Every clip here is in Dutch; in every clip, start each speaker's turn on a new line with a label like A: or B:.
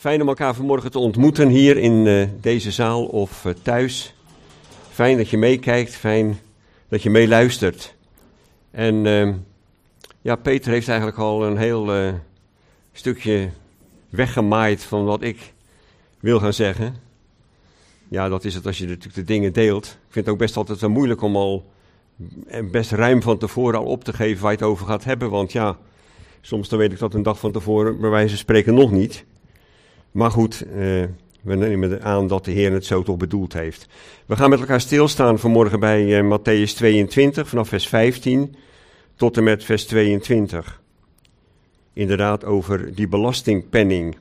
A: Fijn om elkaar vanmorgen te ontmoeten hier in uh, deze zaal of uh, thuis. Fijn dat je meekijkt, fijn dat je meeluistert. En uh, ja, Peter heeft eigenlijk al een heel stukje weggemaaid van wat ik wil gaan zeggen. Ja, dat is het als je natuurlijk de dingen deelt. Ik vind het ook best altijd wel moeilijk om al best ruim van tevoren al op te geven waar je het over gaat hebben. Want ja, soms dan weet ik dat een dag van tevoren bij wijze van spreken nog niet. Maar goed, uh, we nemen aan dat de Heer het zo toch bedoeld heeft. We gaan met elkaar stilstaan vanmorgen bij uh, Matthäus 22, vanaf vers 15 tot en met vers 22. Inderdaad, over die belastingpenning.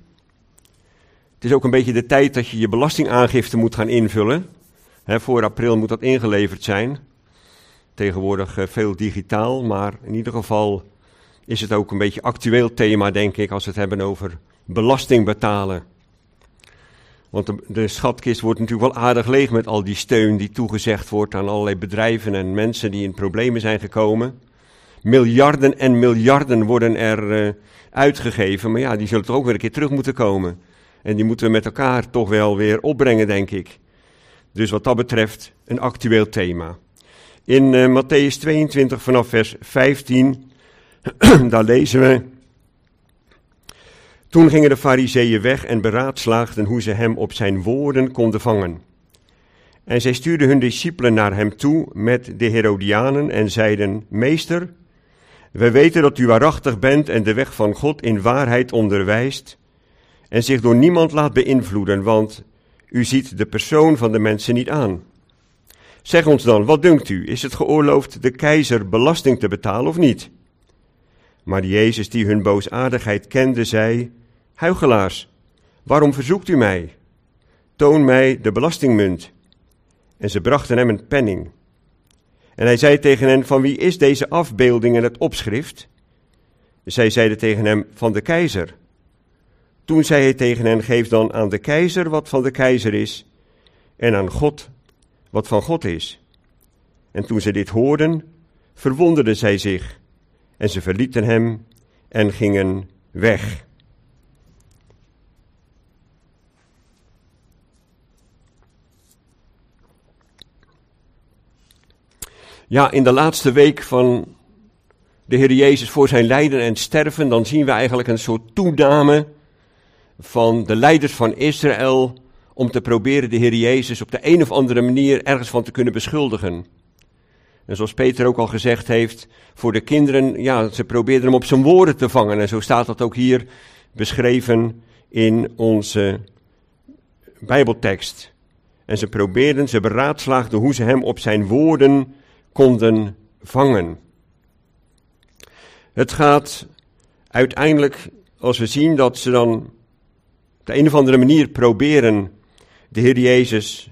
A: Het is ook een beetje de tijd dat je je belastingaangifte moet gaan invullen. Voor april moet dat ingeleverd zijn. Tegenwoordig uh, veel digitaal, maar in ieder geval is het ook een beetje actueel thema, denk ik, als we het hebben over belasting betalen. Want de, de, schatkist wordt natuurlijk wel aardig leeg met al die steun die toegezegd wordt aan allerlei bedrijven en mensen die in problemen zijn gekomen. Miljarden en miljarden worden er uh, uitgegeven, maar ja, die zullen toch ook weer een keer terug moeten komen. En die moeten we met elkaar toch wel weer opbrengen, denk ik. Dus wat dat betreft een actueel thema. In uh, Matthäus 22 vanaf vers 15, daar lezen we. Toen gingen de fariseeën weg en beraadslaagden hoe ze hem op zijn woorden konden vangen. En zij stuurden hun discipelen naar hem toe met de Herodianen en zeiden, Meester, we weten dat u waarachtig bent en de weg van God in waarheid onderwijst en zich door niemand laat beïnvloeden, want u ziet de persoon van de mensen niet aan. Zeg ons dan, wat dunkt u, is het geoorloofd de keizer belasting te betalen of niet? Maar Jezus, die hun boosaardigheid kende, zei, Huigelaars, waarom verzoekt u mij? Toon mij de belastingmunt. En ze brachten hem een penning. En hij zei tegen hen, van wie is deze afbeelding en het opschrift? Zij zeiden tegen hem, van de keizer. Toen zei hij tegen hen, geef dan aan de keizer wat van de keizer is, en aan God wat van God is. En toen ze dit hoorden, verwonderden zij zich, en ze verlieten hem en gingen weg. Ja, in de laatste week van de Heer Jezus voor zijn lijden en sterven, dan zien we eigenlijk een soort toename van de leiders van Israël om te proberen de Heer Jezus op de een of andere manier ergens van te kunnen beschuldigen. En zoals Peter ook al gezegd heeft, voor de kinderen, ja, ze probeerden hem op zijn woorden te vangen. En zo staat dat ook hier beschreven in onze Bijbeltekst. En ze probeerden, ze beraadslaagden hoe ze hem op zijn woorden konden vangen. Het gaat uiteindelijk, als we zien dat ze dan op de een of andere manier proberen de Heer Jezus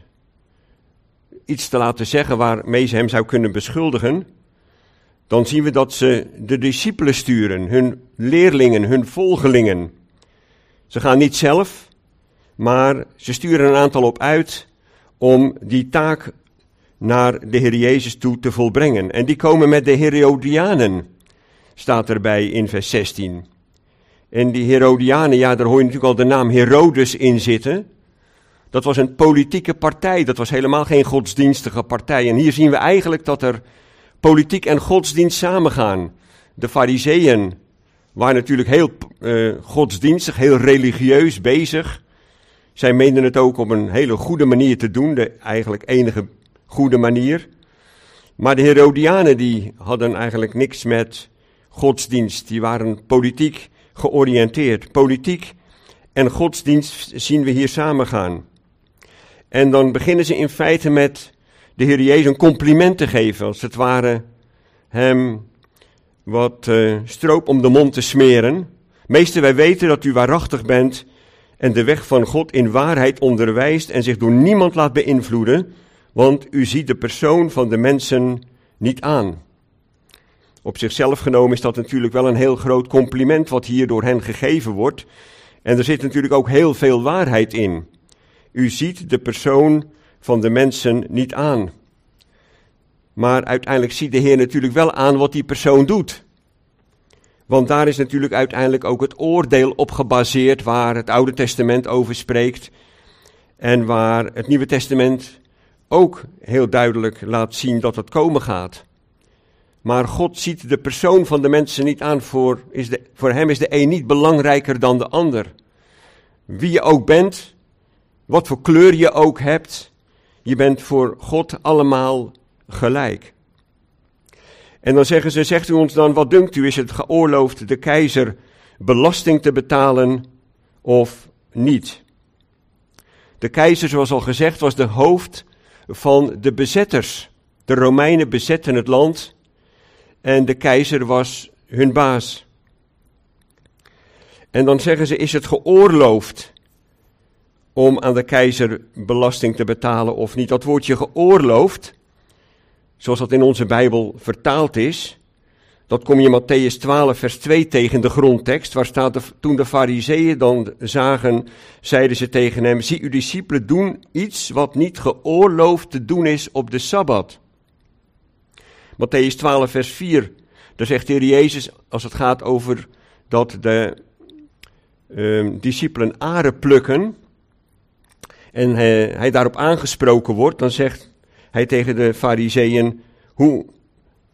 A: iets te laten zeggen waarmee ze hem zou kunnen beschuldigen, dan zien we dat ze de discipelen sturen, hun leerlingen, hun volgelingen. Ze gaan niet zelf, maar ze sturen een aantal op uit om die taak naar de Heer Jezus toe te volbrengen. En die komen met de Herodianen, staat erbij in vers 16. En die Herodianen, ja, daar hoor je natuurlijk al de naam Herodes in zitten. Dat was een politieke partij, dat was helemaal geen godsdienstige partij. En hier zien we eigenlijk dat er politiek en godsdienst samengaan. De fariseeën waren natuurlijk heel uh, godsdienstig, heel religieus bezig. Zij meenden het ook op een hele goede manier te doen, de eigenlijk enige goede manier. Maar de Herodianen die hadden eigenlijk niks met godsdienst. Die waren politiek georiënteerd. Politiek en godsdienst zien we hier samengaan. En dan beginnen ze in feite met de Heer Jezus een compliment te geven. Als het ware hem wat uh, stroop om de mond te smeren. Meester, wij weten dat u waarachtig bent en de weg van God in waarheid onderwijst en zich door niemand laat beïnvloeden want u ziet de persoon van de mensen niet aan. Op zichzelf genomen is dat natuurlijk wel een heel groot compliment wat hier door hen gegeven wordt. En er zit natuurlijk ook heel veel waarheid in. U ziet de persoon van de mensen niet aan. Maar uiteindelijk ziet de Heer natuurlijk wel aan wat die persoon doet. Want daar is natuurlijk uiteindelijk ook het oordeel op gebaseerd waar het Oude Testament over spreekt. En waar het Nieuwe Testament ook heel duidelijk laat zien dat het komen gaat. Maar God ziet de persoon van de mensen niet aan. Voor, is de, voor hem is de een niet belangrijker dan de ander. Wie je ook bent, wat voor kleur je ook hebt, je bent voor God allemaal gelijk. En dan zeggen ze, zegt u ons dan, wat dunkt u, is het geoorloofd de keizer belasting te betalen of niet? De keizer, zoals al gezegd, was de hoofd van de bezetters. De Romeinen bezetten het land en de keizer was hun baas. En dan zeggen ze, is het geoorloofd om aan de keizer belasting te betalen of niet? Dat woordje geoorloofd, zoals dat in onze Bijbel vertaald is, dat kom je Matthäus 12, vers 2 tegen de grondtekst, waar staat, toen de fariseeën dan zagen, zeiden ze tegen hem, zie uw discipelen doen iets wat niet geoorloofd te doen is op de Sabbat. Matthäus 12, vers 4, daar zegt de Heer Jezus, als het gaat over dat de uh, discipelen aren plukken, en hij, hij daarop aangesproken wordt, dan zegt hij tegen de fariseeën, hoe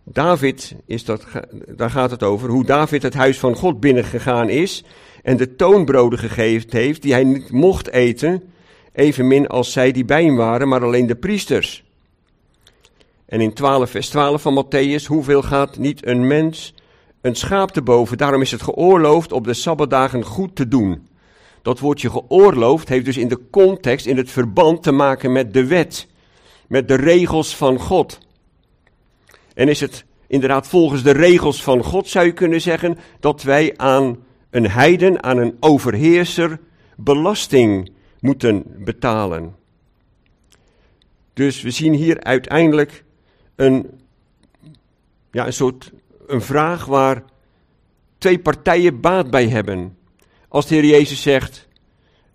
A: David, is dat, daar gaat het over, hoe David het huis van God binnengegaan is en de toonbroden gegeven heeft die hij niet mocht eten, evenmin als zij die bij hem waren, maar alleen de priesters. En in 12 vers 12 van Matthäus, hoeveel gaat niet een mens een schaap te boven? Daarom is het geoorloofd op de sabbatdagen goed te doen. Dat woordje geoorloofd heeft dus in de context, in het verband te maken met de wet, met de regels van God. En is het inderdaad volgens de regels van God, zou je kunnen zeggen, dat wij aan een heiden, aan een overheerser, belasting moeten betalen. Dus we zien hier uiteindelijk een, ja, een soort een vraag waar twee partijen baat bij hebben. Als de Heer Jezus zegt,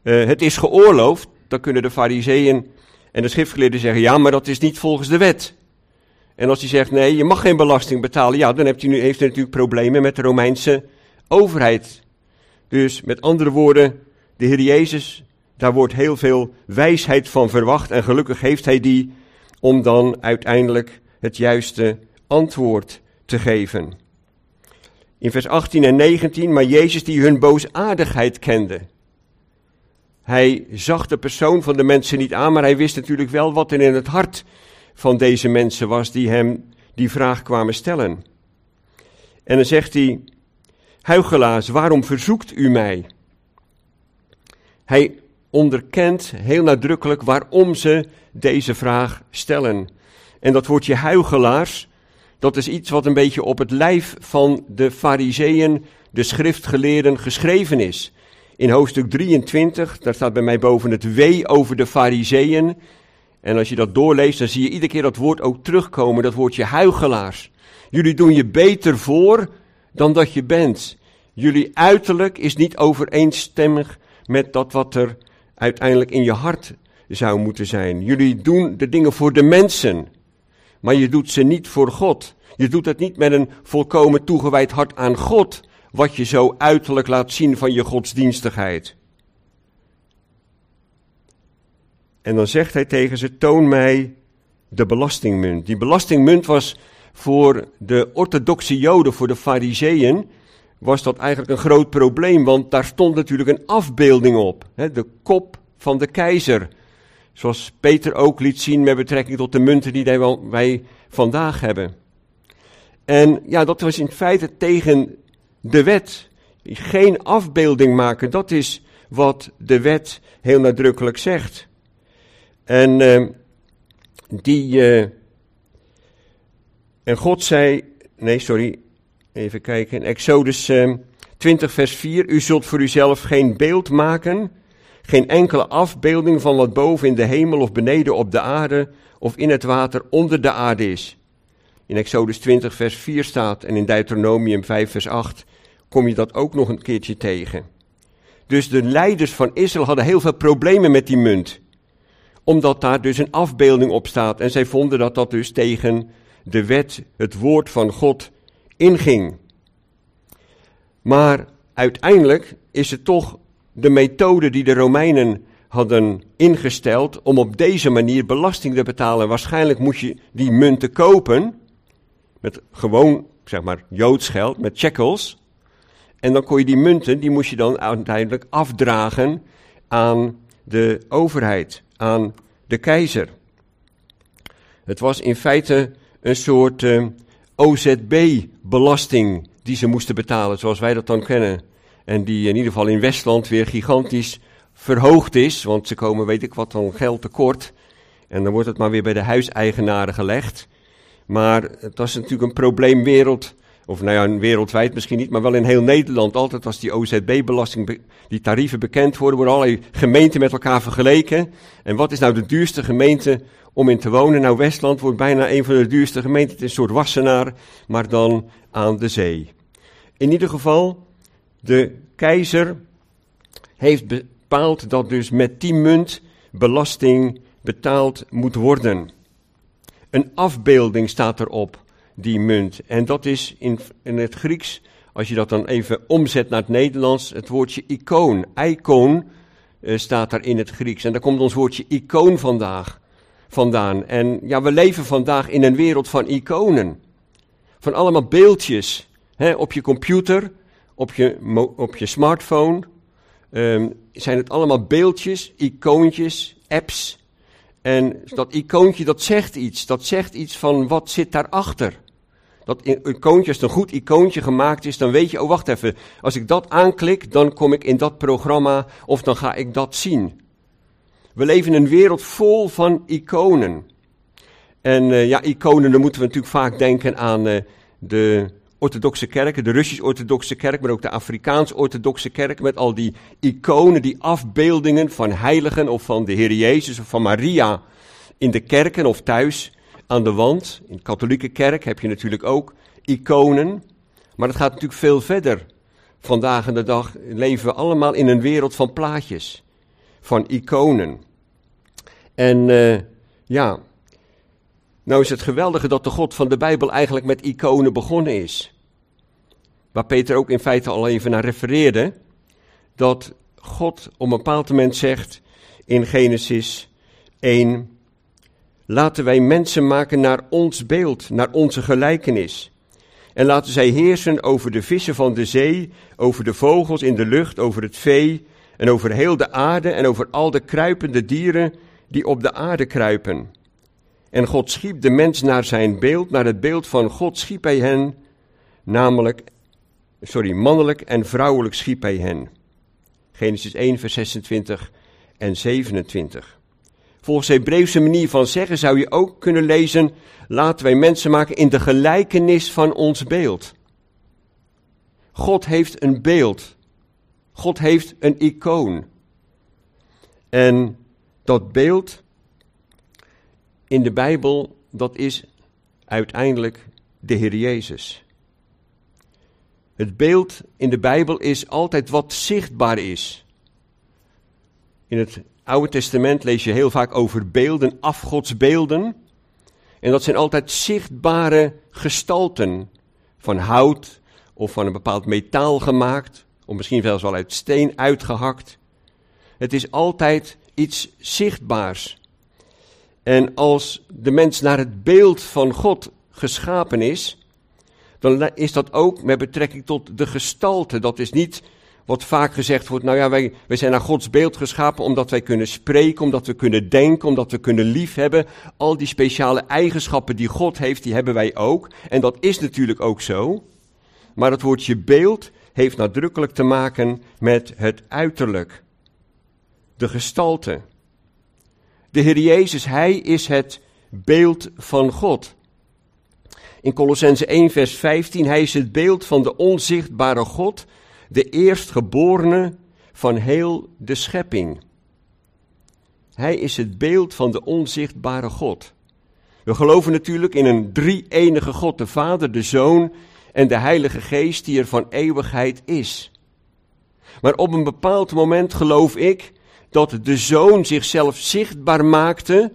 A: uh, het is geoorloofd, dan kunnen de fariseeën en de schriftgeleerden zeggen, ja, maar dat is niet volgens de wet. En als hij zegt, nee, je mag geen belasting betalen, ja, dan heeft hij, nu, heeft hij natuurlijk problemen met de Romeinse overheid. Dus met andere woorden, de Heer Jezus, daar wordt heel veel wijsheid van verwacht en gelukkig heeft hij die om dan uiteindelijk het juiste antwoord te geven. In vers 18 en 19, maar Jezus die hun boosaardigheid kende. Hij zag de persoon van de mensen niet aan, maar hij wist natuurlijk wel wat er in het hart van deze mensen was die hem die vraag kwamen stellen. En dan zegt hij, huigelaars, waarom verzoekt u mij? Hij onderkent heel nadrukkelijk waarom ze deze vraag stellen. En dat woordje huigelaars, dat is iets wat een beetje op het lijf van de fariseeën, de schriftgeleerden, geschreven is. In hoofdstuk 23, daar staat bij mij boven het wee over de fariseeën. En als je dat doorleest, dan zie je iedere keer dat woord ook terugkomen, dat woordje huigelaars. Jullie doen je beter voor dan dat je bent. Jullie uiterlijk is niet overeenstemmig met dat wat er uiteindelijk in je hart zou moeten zijn. Jullie doen de dingen voor de mensen, maar je doet ze niet voor God. Je doet het niet met een volkomen toegewijd hart aan God, wat je zo uiterlijk laat zien van je godsdienstigheid. En dan zegt hij tegen ze: Toon mij de belastingmunt. Die belastingmunt was voor de orthodoxe Joden, voor de Fariseeën, was dat eigenlijk een groot probleem, want daar stond natuurlijk een afbeelding op. Hè, de kop van de keizer. Zoals Peter ook liet zien met betrekking tot de munten die wij vandaag hebben. En ja, dat was in feite tegen de wet. Geen afbeelding maken, dat is wat de wet heel nadrukkelijk zegt. En uh, die. Uh, en God zei. Nee, sorry. Even kijken. Exodus uh, ehm, 20, vers 4. U zult voor uzelf geen beeld maken. Geen enkele afbeelding van wat boven in de hemel of beneden op de aarde. of in het water onder de aarde is. In Exodus 20, vers 4 staat. En in Deuteronomium 5, vers 8. kom je dat ook nog een keertje tegen. Dus de leiders van Israël hadden heel veel problemen met die munt omdat daar dus een afbeelding op staat. En zij vonden dat dat dus tegen de wet, het woord van God, inging. Maar uiteindelijk is het toch de methode die de Romeinen hadden ingesteld om op deze manier belasting te betalen. Waarschijnlijk moest je die munten kopen met gewoon, zeg maar, Joods geld, met shekels. En dan kon je die munten, die moest je dan uiteindelijk afdragen aan de overheid, aan de keizer. Het was in feite een soort eh, OZB-belasting die ze moesten betalen, zoals wij dat dan kennen. En die in ieder geval in Westland weer gigantisch verhoogd is, want ze komen, weet ik wat, dan geld tekort. En dan wordt het maar weer bij de huiseigenaren gelegd. Maar het was natuurlijk een probleem wereld, of nou ja, wereldwijd misschien niet, maar wel in heel Nederland. Altijd als die OZB-belasting, die tarieven bekend worden, worden allerlei gemeenten met elkaar vergeleken. En wat is nou de duurste gemeente om in te wonen? Nou, Westland wordt bijna een van de duurste gemeenten. Het is een soort Wassenaar, maar dan aan de zee. In ieder geval, de keizer heeft bepaald dat dus met die munt belasting betaald moet worden. Een afbeelding staat erop, die munt. En dat is in, in het Grieks, als je dat dan even omzet naar het Nederlands, het woordje icoon. Icoon uh, staat daar in het Grieks. En daar komt ons woordje icoon vandaag, vandaan. En ja, we leven vandaag in een wereld van iconen. Van allemaal beeldjes. Hè, op je computer, op je, op je smartphone. Um, zijn het allemaal beeldjes, icoontjes, apps. En dat icoontje dat zegt iets. Dat zegt iets van wat zit daarachter. Dat icoontje, als het een goed icoontje gemaakt is, dan weet je, oh wacht even, als ik dat aanklik, dan kom ik in dat programma of dan ga ik dat zien. We leven in een wereld vol van iconen. En uh, ja, iconen, dan moeten we natuurlijk vaak denken aan uh, de orthodoxe kerken, de Russisch-orthodoxe kerk, maar ook de Afrikaans-orthodoxe kerk, met al die iconen, die afbeeldingen van heiligen of van de Heer Jezus of van Maria in de kerken of thuis aan de wand. In de katholieke kerk heb je natuurlijk ook iconen, maar het gaat natuurlijk veel verder. Vandaag in de dag leven we allemaal in een wereld van plaatjes, van iconen. En uh, ja, nou is het geweldige dat de God van de Bijbel eigenlijk met iconen begonnen is. Waar Peter ook in feite al even naar refereerde. Dat God op een bepaald moment zegt in Genesis 1. Laten wij mensen maken naar ons beeld, naar onze gelijkenis. En laten zij heersen over de vissen van de zee, over de vogels in de lucht, over het vee en over heel de aarde en over al de kruipende dieren die op de aarde kruipen. En God schiep de mens naar zijn beeld, naar het beeld van God schiep hij hen, namelijk, sorry, mannelijk en vrouwelijk schiep hij hen. Genesis 1, vers 26 en 27. Volgens de Hebreeuwse manier van zeggen zou je ook kunnen lezen, laten wij mensen maken in de gelijkenis van ons beeld. God heeft een beeld. God heeft een icoon. En dat beeld in de Bijbel, dat is uiteindelijk de Heer Jezus. Het beeld in de Bijbel is altijd wat zichtbaar is. In het Oude Testament lees je heel vaak over beelden, afgodsbeelden. En dat zijn altijd zichtbare gestalten van hout of van een bepaald metaal gemaakt, of misschien zelfs wel uit steen uitgehakt. Het is altijd iets zichtbaars. En als de mens naar het beeld van God geschapen is, dan is dat ook met betrekking tot de gestalte. Dat is niet wat vaak gezegd wordt, nou ja, wij, wij zijn naar Gods beeld geschapen omdat wij kunnen spreken, omdat we kunnen denken, omdat we kunnen liefhebben. Al die speciale eigenschappen die God heeft, die hebben wij ook. En dat is natuurlijk ook zo. Maar het woordje beeld heeft nadrukkelijk te maken met het uiterlijk. De gestalte. De Heer Jezus, Hij is het beeld van God. In Colossense 1, vers 15, Hij is het beeld van de onzichtbare God, de eerstgeborene van heel de schepping. Hij is het beeld van de onzichtbare God. We geloven natuurlijk in een drie-enige God, de Vader, de Zoon en de Heilige Geest, die er van eeuwigheid is. Maar op een bepaald moment geloof ik dat de zoon zichzelf zichtbaar maakte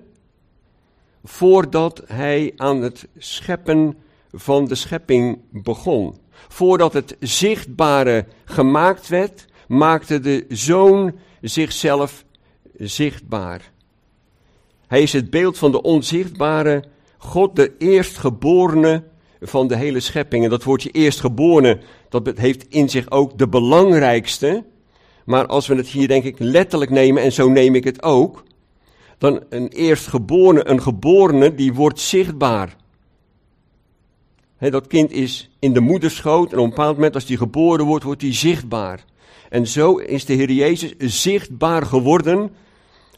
A: voordat hij aan het scheppen van de schepping begon. voordat het zichtbare gemaakt werd, maakte de zoon zichzelf zichtbaar. Hij is het beeld van de onzichtbare God, de eerstgeborene van de hele schepping. En dat woordje eerstgeborene, dat heeft in zich ook de belangrijkste. Maar als we het hier denk ik letterlijk nemen, en zo neem ik het ook, dan een eerstgeborene, een geborene, die wordt zichtbaar. dat kind is in de moederschoot en op een bepaald moment als die geboren wordt, wordt hij zichtbaar. En zo is de Heer Jezus zichtbaar geworden.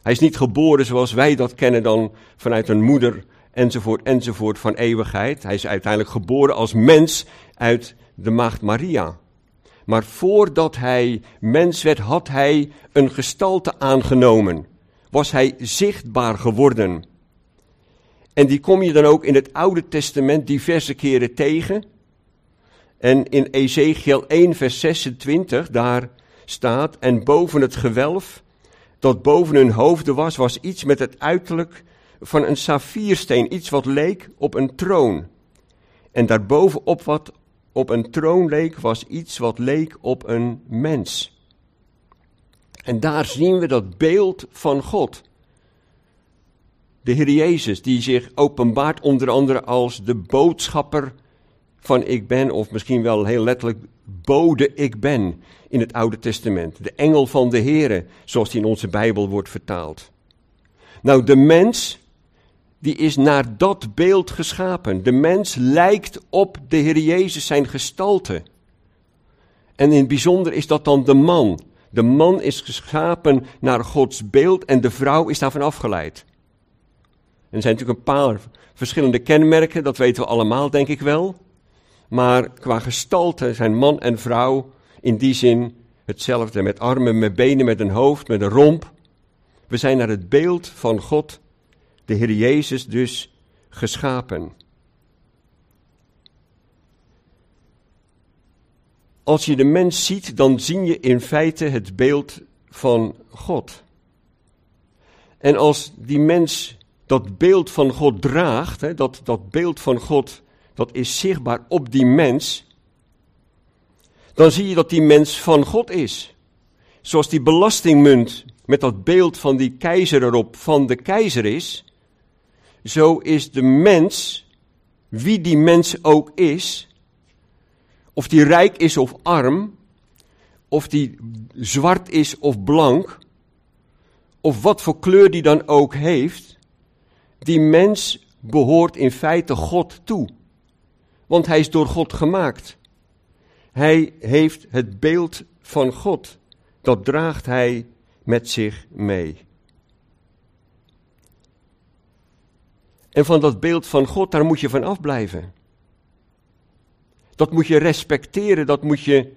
A: Hij is niet geboren zoals wij dat kennen dan vanuit een moeder enzovoort enzovoort van eeuwigheid. Hij is uiteindelijk geboren als mens uit de maagd Maria. Maar voordat hij mens werd, had hij een gestalte aangenomen. Was hij zichtbaar geworden. En die kom je dan ook in het Oude Testament diverse keren tegen. En in Ezekiel 1, vers 26, daar staat: En boven het gewelf dat boven hun hoofden was, was iets met het uiterlijk van een saffiersteen, iets wat leek op een troon. En daarbovenop wat op een troon leek, was iets wat leek op een mens. En daar zien we dat beeld van God. De Heer Jezus, die zich openbaart onder andere als de boodschapper van ik ben, of misschien wel heel letterlijk bode ik ben in het Oude Testament. De engel van de Heere, zoals die in onze Bijbel wordt vertaald. Nou, de mens, die is naar dat beeld geschapen. De mens lijkt op de Heer Jezus zijn gestalte. En in het bijzonder is dat dan de man. De man is geschapen naar Gods beeld en de vrouw is daarvan afgeleid. er zijn natuurlijk een paar verschillende kenmerken, dat weten we allemaal, denk ik wel. Maar qua gestalte zijn man en vrouw in die zin hetzelfde. Met armen, met benen, met een hoofd, met een romp. We zijn naar het beeld van God, de Heer Jezus, dus geschapen. Als je de mens ziet, dan zie je in feite het beeld van God. En als die mens dat beeld van God draagt, hè, dat, dat beeld van God dat is zichtbaar op die mens, dan zie je dat die mens van God is. Zoals die belastingmunt met dat beeld van die keizer erop van de keizer is, zo is de mens, wie die mens ook is, of die rijk is of arm, of die zwart is of blank, of wat voor kleur die dan ook heeft, die mens behoort in feite God toe want hij is door God gemaakt. Hij heeft het beeld van God, dat draagt hij met zich mee. En van dat beeld van God, daar moet je van afblijven. Dat moet je respecteren, dat moet je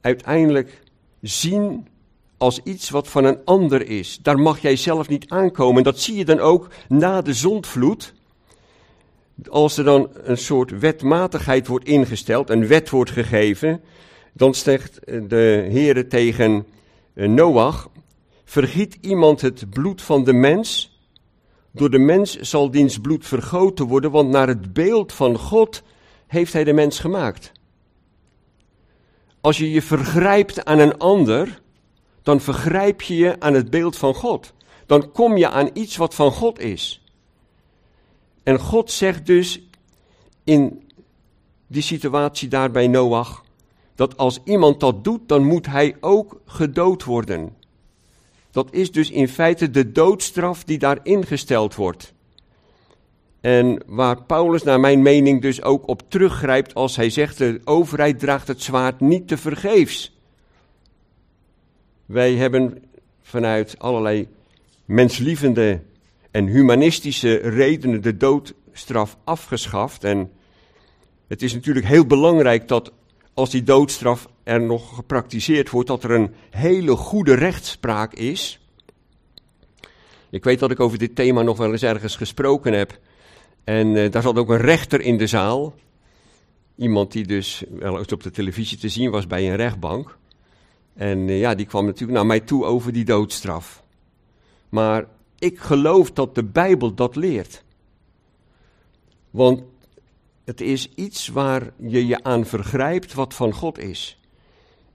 A: uiteindelijk zien als iets wat van een ander is. Daar mag jij zelf niet aankomen. Dat zie je dan ook na de zondvloed als er dan een soort wetmatigheid wordt ingesteld, een wet wordt gegeven, dan zegt de Heere tegen Noach, vergiet iemand het bloed van de mens, door de mens zal diens bloed vergoten worden, want naar het beeld van God heeft hij de mens gemaakt. Als je je vergrijpt aan een ander, dan vergrijp je je aan het beeld van God. Dan kom je aan iets wat van God is. En God zegt dus in die situatie daar bij Noach, dat als iemand dat doet, dan moet hij ook gedood worden. Dat is dus in feite de doodstraf die daar ingesteld wordt. En waar Paulus naar mijn mening dus ook op teruggrijpt als hij zegt, de overheid draagt het zwaard niet te vergeefs. Wij hebben vanuit allerlei menslievende en humanistische redenen de doodstraf afgeschaft. En het is natuurlijk heel belangrijk dat als die doodstraf er nog gepraktiseerd wordt, dat er een hele goede rechtspraak is. Ik weet dat ik over dit thema nog wel eens ergens gesproken heb. En uh, daar zat ook een rechter in de zaal. Iemand die dus wel eens op de televisie te zien was bij een rechtbank. En uh, ja, die kwam natuurlijk naar mij toe over die doodstraf. Maar ik geloof dat de Bijbel dat leert. Want Het is iets waar je je aan vergrijpt wat van God is.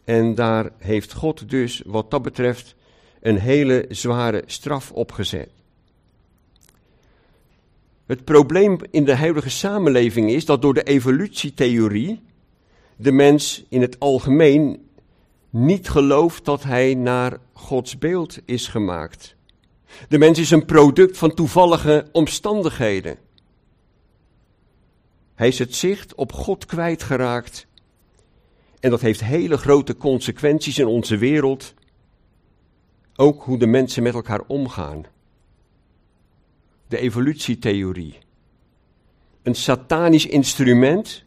A: En daar heeft God dus wat dat betreft een hele zware straf opgezet. Het probleem in de huidige samenleving is dat door de evolutietheorie de mens in het algemeen niet gelooft dat hij naar Gods beeld is gemaakt. De mens is een product van toevallige omstandigheden. Hij is het zicht op God kwijtgeraakt. En dat heeft hele grote consequenties in onze wereld. Ook hoe de mensen met elkaar omgaan. De evolutietheorie. Een satanisch instrument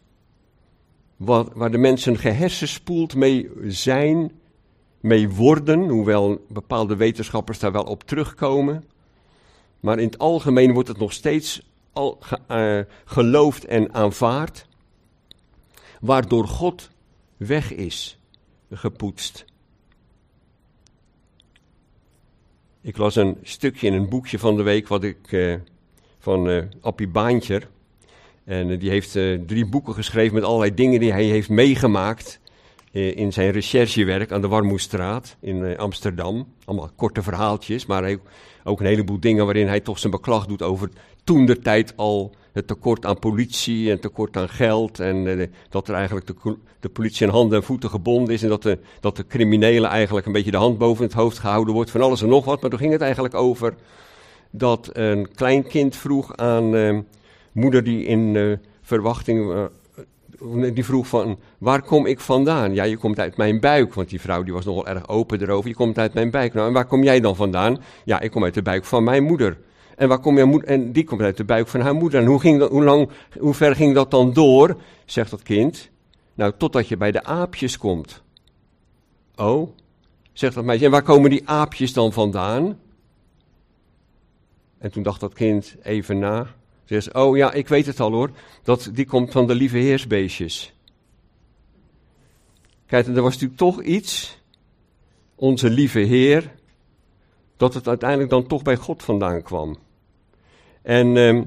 A: waar, waar de mensen gehersenspoeld mee zijn, mee worden, hoewel bepaalde wetenschappers daar wel op terugkomen. Maar in het algemeen wordt het nog steeds al, uh, geloofd en aanvaard, waardoor God weg is gepoetst. Ik las een stukje in een boekje van de week wat ik uh, van uh, Appie Baantjer. En die heeft drie boeken geschreven met allerlei dingen die hij heeft meegemaakt in zijn recherchewerk aan de Warmoestraat in Amsterdam. Allemaal korte verhaaltjes, maar ook een heleboel dingen waarin hij toch zijn beklag doet over toen de tijd al het tekort aan politie en tekort aan geld. En eh, dat er eigenlijk de, de, politie aan handen en voeten gebonden is. En dat de, dat de criminelen eigenlijk een beetje de hand boven het hoofd gehouden wordt van alles en nog wat. Maar toen ging het eigenlijk over dat een klein kind vroeg aan moeder die in uh, verwachting. Die vroeg van, waar kom ik vandaan? Ja, je komt uit mijn buik, want die vrouw die was nogal erg open erover. Je komt uit mijn buik. Nou, en waar kom jij dan vandaan? Ja, ik kom uit de buik van mijn moeder. En, waar kom je en die komt uit de buik van haar moeder. En hoe, ging dat, hoe, lang, hoe ver ging dat dan door, zegt dat kind? Nou, totdat je bij de aapjes komt. Oh, zegt dat meisje. En waar komen die aapjes dan vandaan? En toen dacht dat kind even na. Zegt oh ja, ik weet het al hoor. Dat, die komt van de lieve heersbeestjes. Kijk, er was natuurlijk toch iets, onze lieve Heer, dat het uiteindelijk dan toch bij God vandaan kwam. En uh,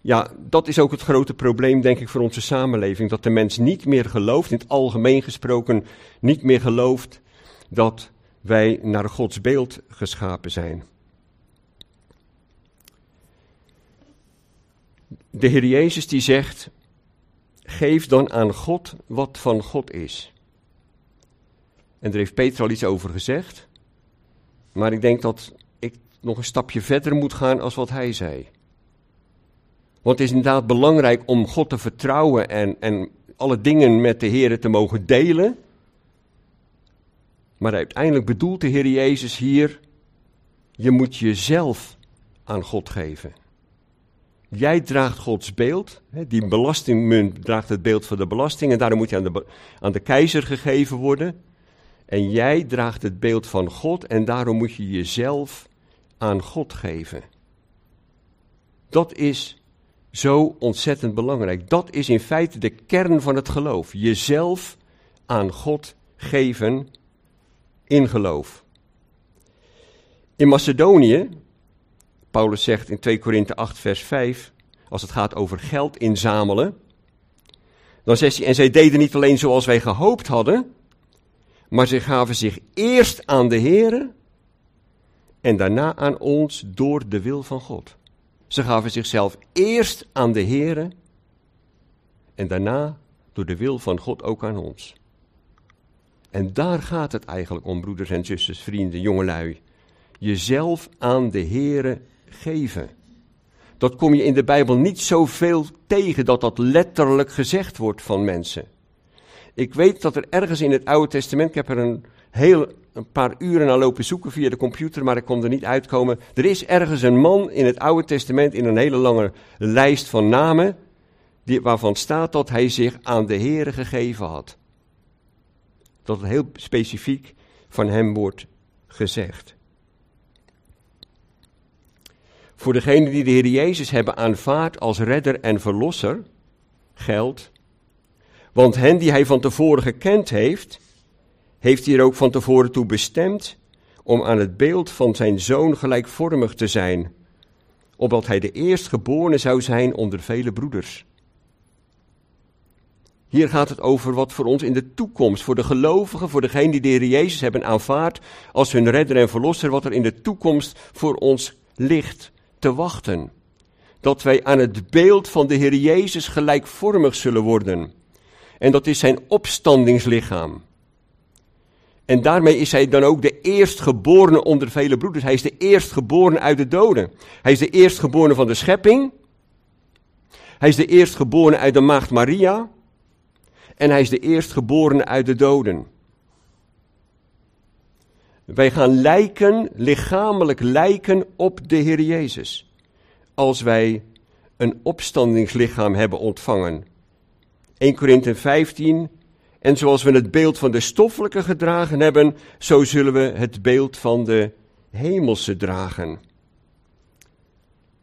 A: ja, dat is ook het grote probleem, denk ik, voor onze samenleving. Dat de mens niet meer gelooft, in het algemeen gesproken, niet meer gelooft dat wij naar Gods beeld geschapen zijn. De Heer Jezus die zegt, geef dan aan God wat van God is. En daar heeft Peter al iets over gezegd. Maar ik denk dat ik nog een stapje verder moet gaan als wat hij zei. Want het is inderdaad belangrijk om God te vertrouwen en, en alle dingen met de Heer te mogen delen. Maar uiteindelijk bedoelt de Heer Jezus hier, je moet jezelf aan God geven. Jij draagt Gods beeld, die belastingmunt draagt het beeld van de belasting en daarom moet je aan de, aan de keizer gegeven worden. En jij draagt het beeld van God en daarom moet je jezelf aan God geven. Dat is zo ontzettend belangrijk. Dat is in feite de kern van het geloof. Jezelf aan God geven in geloof. In Macedonië, Paulus zegt in 2 Korinthe 8, vers 5, als het gaat over geld inzamelen, dan zegt hij, en zij deden niet alleen zoals wij gehoopt hadden, maar ze gaven zich eerst aan de Here en daarna aan ons door de wil van God. Ze gaven zichzelf eerst aan de Here en daarna door de wil van God ook aan ons. En daar gaat het eigenlijk om, broeders en zusters, vrienden, jongelui. Jezelf aan de Here geven. Dat kom je in de Bijbel niet zoveel tegen dat dat letterlijk gezegd wordt van mensen. Ik weet dat er ergens in het Oude Testament, ik heb er een, heel, een paar uren naar lopen zoeken via de computer, maar ik kon er niet uitkomen. Er is ergens een man in het Oude Testament in een hele lange lijst van namen, die, waarvan staat dat hij zich aan de Here gegeven had. Dat het heel specifiek van hem wordt gezegd. Voor degenen die de Heer Jezus hebben aanvaard als redder en verlosser, geldt want hen die hij van tevoren gekend heeft, heeft hij er ook van tevoren toe bestemd om aan het beeld van zijn zoon gelijkvormig te zijn, opdat hij de eerstgeborene zou zijn onder vele broeders. Hier gaat het over wat voor ons in de toekomst, voor de gelovigen, voor degenen die de Heer Jezus hebben aanvaard als hun redder en verlosser, wat er in de toekomst voor ons ligt te wachten. Dat wij aan het beeld van de Heer Jezus gelijkvormig zullen worden. En dat is zijn opstandingslichaam. En daarmee is hij dan ook de eerstgeborene onder vele broeders. Hij is de eerstgeborene uit de doden. Hij is de eerstgeborene van de schepping. Hij is de eerstgeborene uit de maagd Maria. En hij is de eerstgeborene uit de doden. Wij gaan lijken, lichamelijk lijken op de Heer Jezus. Als wij een opstandingslichaam hebben ontvangen. 1 Korinthe 15. En zoals we het beeld van de stoffelijke gedragen hebben, zo zullen we het beeld van de hemelse dragen.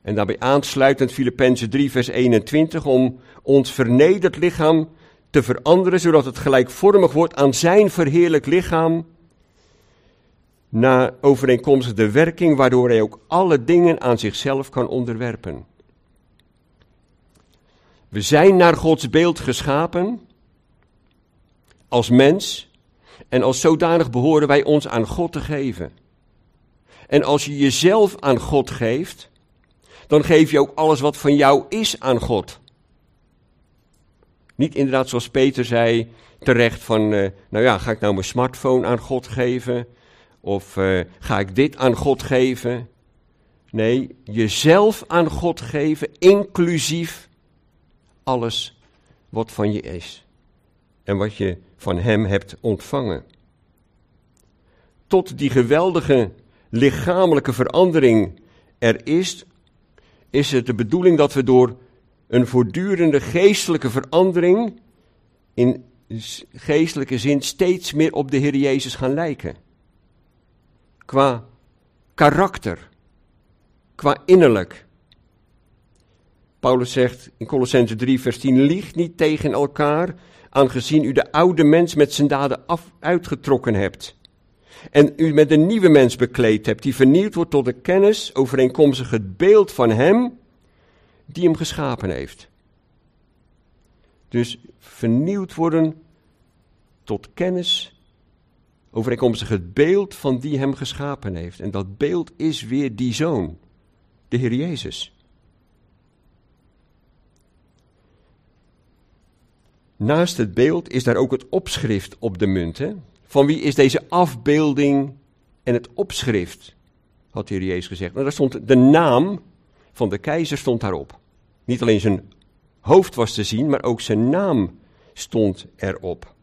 A: En daarbij aansluitend Filippenzen 3 vers 21 om ons vernederd lichaam te veranderen, zodat het gelijkvormig wordt aan zijn verheerlijk lichaam, na overeenkomstig de werking waardoor hij ook alle dingen aan zichzelf kan onderwerpen. We zijn naar Gods beeld geschapen als mens en als zodanig behoren wij ons aan God te geven. En als je jezelf aan God geeft, dan geef je ook alles wat van jou is aan God. Niet inderdaad zoals Peter zei terecht van, uh, nou ja, ga ik nou mijn smartphone aan God geven? Of uh, ga ik dit aan God geven? Nee, jezelf aan God geven, inclusief alles wat van je is. En wat je van Hem hebt ontvangen. Tot die geweldige lichamelijke verandering er is, is het de bedoeling dat we door een voortdurende geestelijke verandering in geestelijke zin steeds meer op de Heer Jezus gaan lijken. Qua karakter, qua innerlijk. Paulus zegt in Colossense 3, vers 10: Lieg niet tegen elkaar, aangezien u de oude mens met zijn daden af, uitgetrokken hebt. En u met een nieuwe mens bekleed hebt, die vernieuwd wordt tot de kennis overeenkomstig het beeld van hem die hem geschapen heeft. Dus vernieuwd worden tot kennis overeenkomstig het beeld van die hem geschapen heeft. En dat beeld is weer die zoon, de Heer Jezus. Naast het beeld is daar ook het opschrift op de munt. Hè? Van wie is deze afbeelding en het opschrift? Had de Heer Jezus gezegd. Nou, daar stond de naam van de keizer stond daarop. Niet alleen zijn hoofd was te zien, maar ook zijn naam stond erop.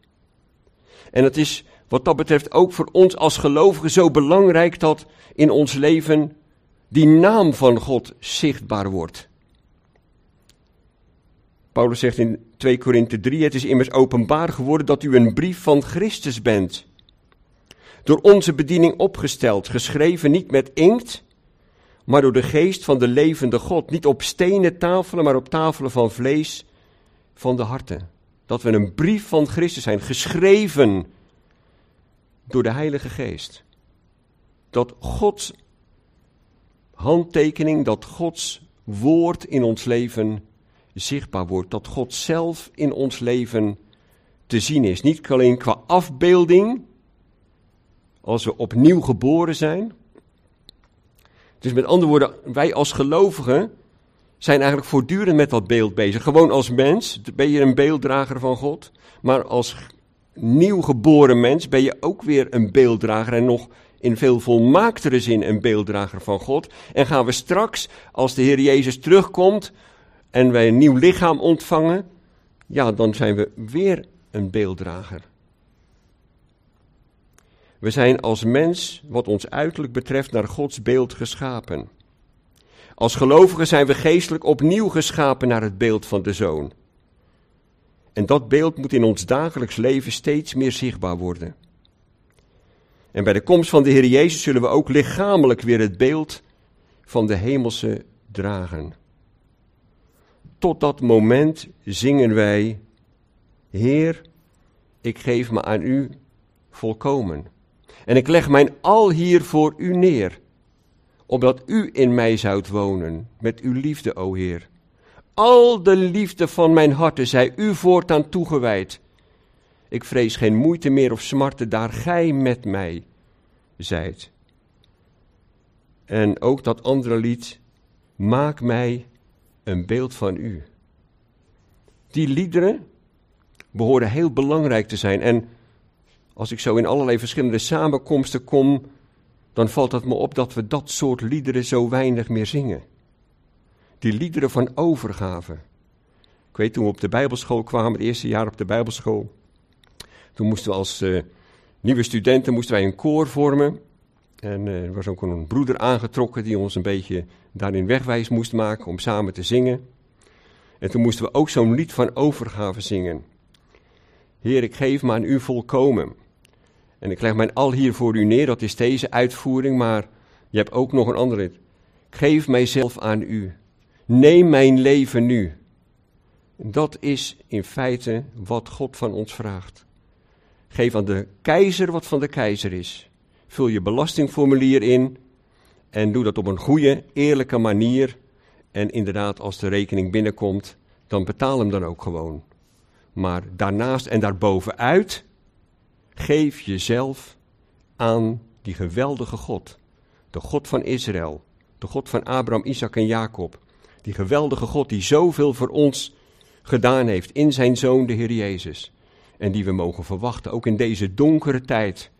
A: En het is wat dat betreft ook voor ons als gelovigen zo belangrijk dat in ons leven die naam van God zichtbaar wordt. Paulus zegt in 2 Korinthe 3: Het is immers openbaar geworden dat u een brief van Christus bent. Door onze bediening opgesteld, geschreven niet met inkt, maar door de geest van de levende God. Niet op stenen tafelen, maar op tafelen van vlees van de harten. Dat we een brief van Christus zijn, geschreven door de Heilige Geest. Dat Gods handtekening, dat Gods woord in ons leven zichtbaar wordt. Dat God zelf in ons leven te zien is. Niet alleen qua afbeelding, als we opnieuw geboren zijn, dus met andere woorden, wij als gelovigen zijn eigenlijk voortdurend met dat beeld bezig. Gewoon als mens ben je een beelddrager van God. Maar als nieuw geboren mens ben je ook weer een beelddrager en nog in veel volmaaktere zin een beelddrager van God. En gaan we straks, als de Heer Jezus terugkomt en wij een nieuw lichaam ontvangen, ja, dan zijn we weer een beelddrager. We zijn als mens, wat ons uiterlijk betreft, naar Gods beeld geschapen. Als gelovigen zijn we geestelijk opnieuw geschapen naar het beeld van de Zoon. En dat beeld moet in ons dagelijks leven steeds meer zichtbaar worden. En bij de komst van de Heer Jezus zullen we ook lichamelijk weer het beeld van de hemelse dragen. Tot dat moment zingen wij: Heer, ik geef me aan u volkomen. En ik leg mijn al hier voor u neer, opdat u in mij zoudt wonen, met uw liefde, o Heer. Al de liefde van mijn harte zij u voortaan toegewijd. Ik vrees geen moeite meer of smarten, daar gij met mij zijt. En ook dat andere lied, maak mij een beeld van u. Die liederen behoren heel belangrijk te zijn. En als ik zo in allerlei verschillende samenkomsten kom, dan valt het me op dat we dat soort liederen zo weinig meer zingen. Die liederen van overgave. Ik weet toen we op de Bijbelschool kwamen, het eerste jaar op de Bijbelschool, toen moesten we als uh, nieuwe studenten moesten wij een koor vormen. En uh, er was ook een broeder aangetrokken die ons een beetje daarin wegwijs moest maken om samen te zingen. En toen moesten we ook zo'n lied van overgave zingen. Heer, ik geef me aan u volkomen. En ik leg mijn al hier voor u neer, dat is deze uitvoering, maar je hebt ook nog een andere. Ik geef mijzelf aan u. Neem mijn leven nu. Dat is in feite wat God van ons vraagt. Geef aan de keizer wat van de keizer is. Vul je belastingformulier in en doe dat op een goede, eerlijke manier. En inderdaad, als de rekening binnenkomt, dan betaal hem dan ook gewoon. Maar daarnaast en daarbovenuit, geef jezelf aan die geweldige God. De God van Israël, de God van Abraham, Isaac en Jacob. Die geweldige God die zoveel voor ons gedaan heeft in zijn Zoon, de Heer Jezus. En die we mogen verwachten, ook in deze donkere tijd.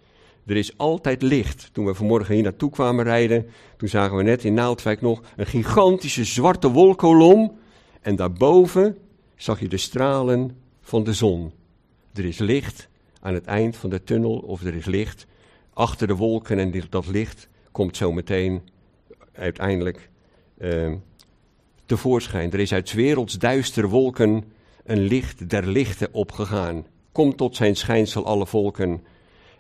A: Er is altijd licht. Toen we vanmorgen hier naartoe kwamen rijden, toen zagen we net in Naaldwijk nog een gigantische zwarte wolkolom. En daarboven zag je de stralen van de zon. Er is licht aan het eind van de tunnel, of er is licht achter de wolken. En dat licht komt zo meteen uiteindelijk uh, tevoorschijn. Er is uit werelds duistere wolken een licht der lichten opgegaan. Kom tot zijn schijnsel alle volken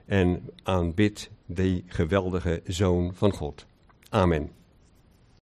A: en aanbid die geweldige Zoon van God. Amen.